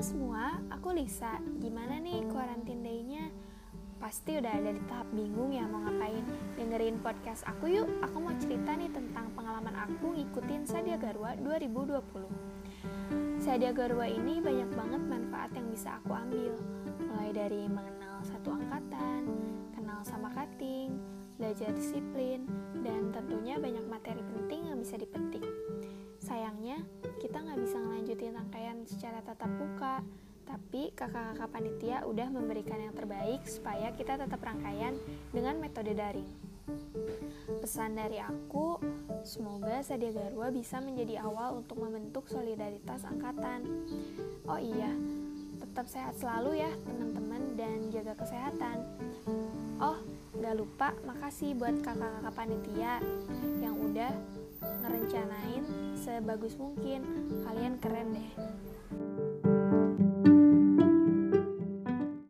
biasa, gimana nih quarantine day-nya? Pasti udah ada di tahap bingung ya mau ngapain? Dengerin podcast aku yuk, aku mau cerita nih tentang pengalaman aku ngikutin Sadia Garwa 2020 Sadia Garwa ini banyak banget manfaat yang bisa aku ambil. Mulai dari mengenal satu angkatan, kenal sama cutting, belajar disiplin, dan secara tatap muka tapi kakak-kakak panitia udah memberikan yang terbaik supaya kita tetap rangkaian dengan metode daring. Pesan dari aku, semoga Sadia Garwa bisa menjadi awal untuk membentuk solidaritas angkatan. Oh iya, tetap sehat selalu ya teman-teman dan jaga kesehatan. Oh, gak lupa makasih buat kakak-kakak panitia yang udah sebagus mungkin, kalian keren deh.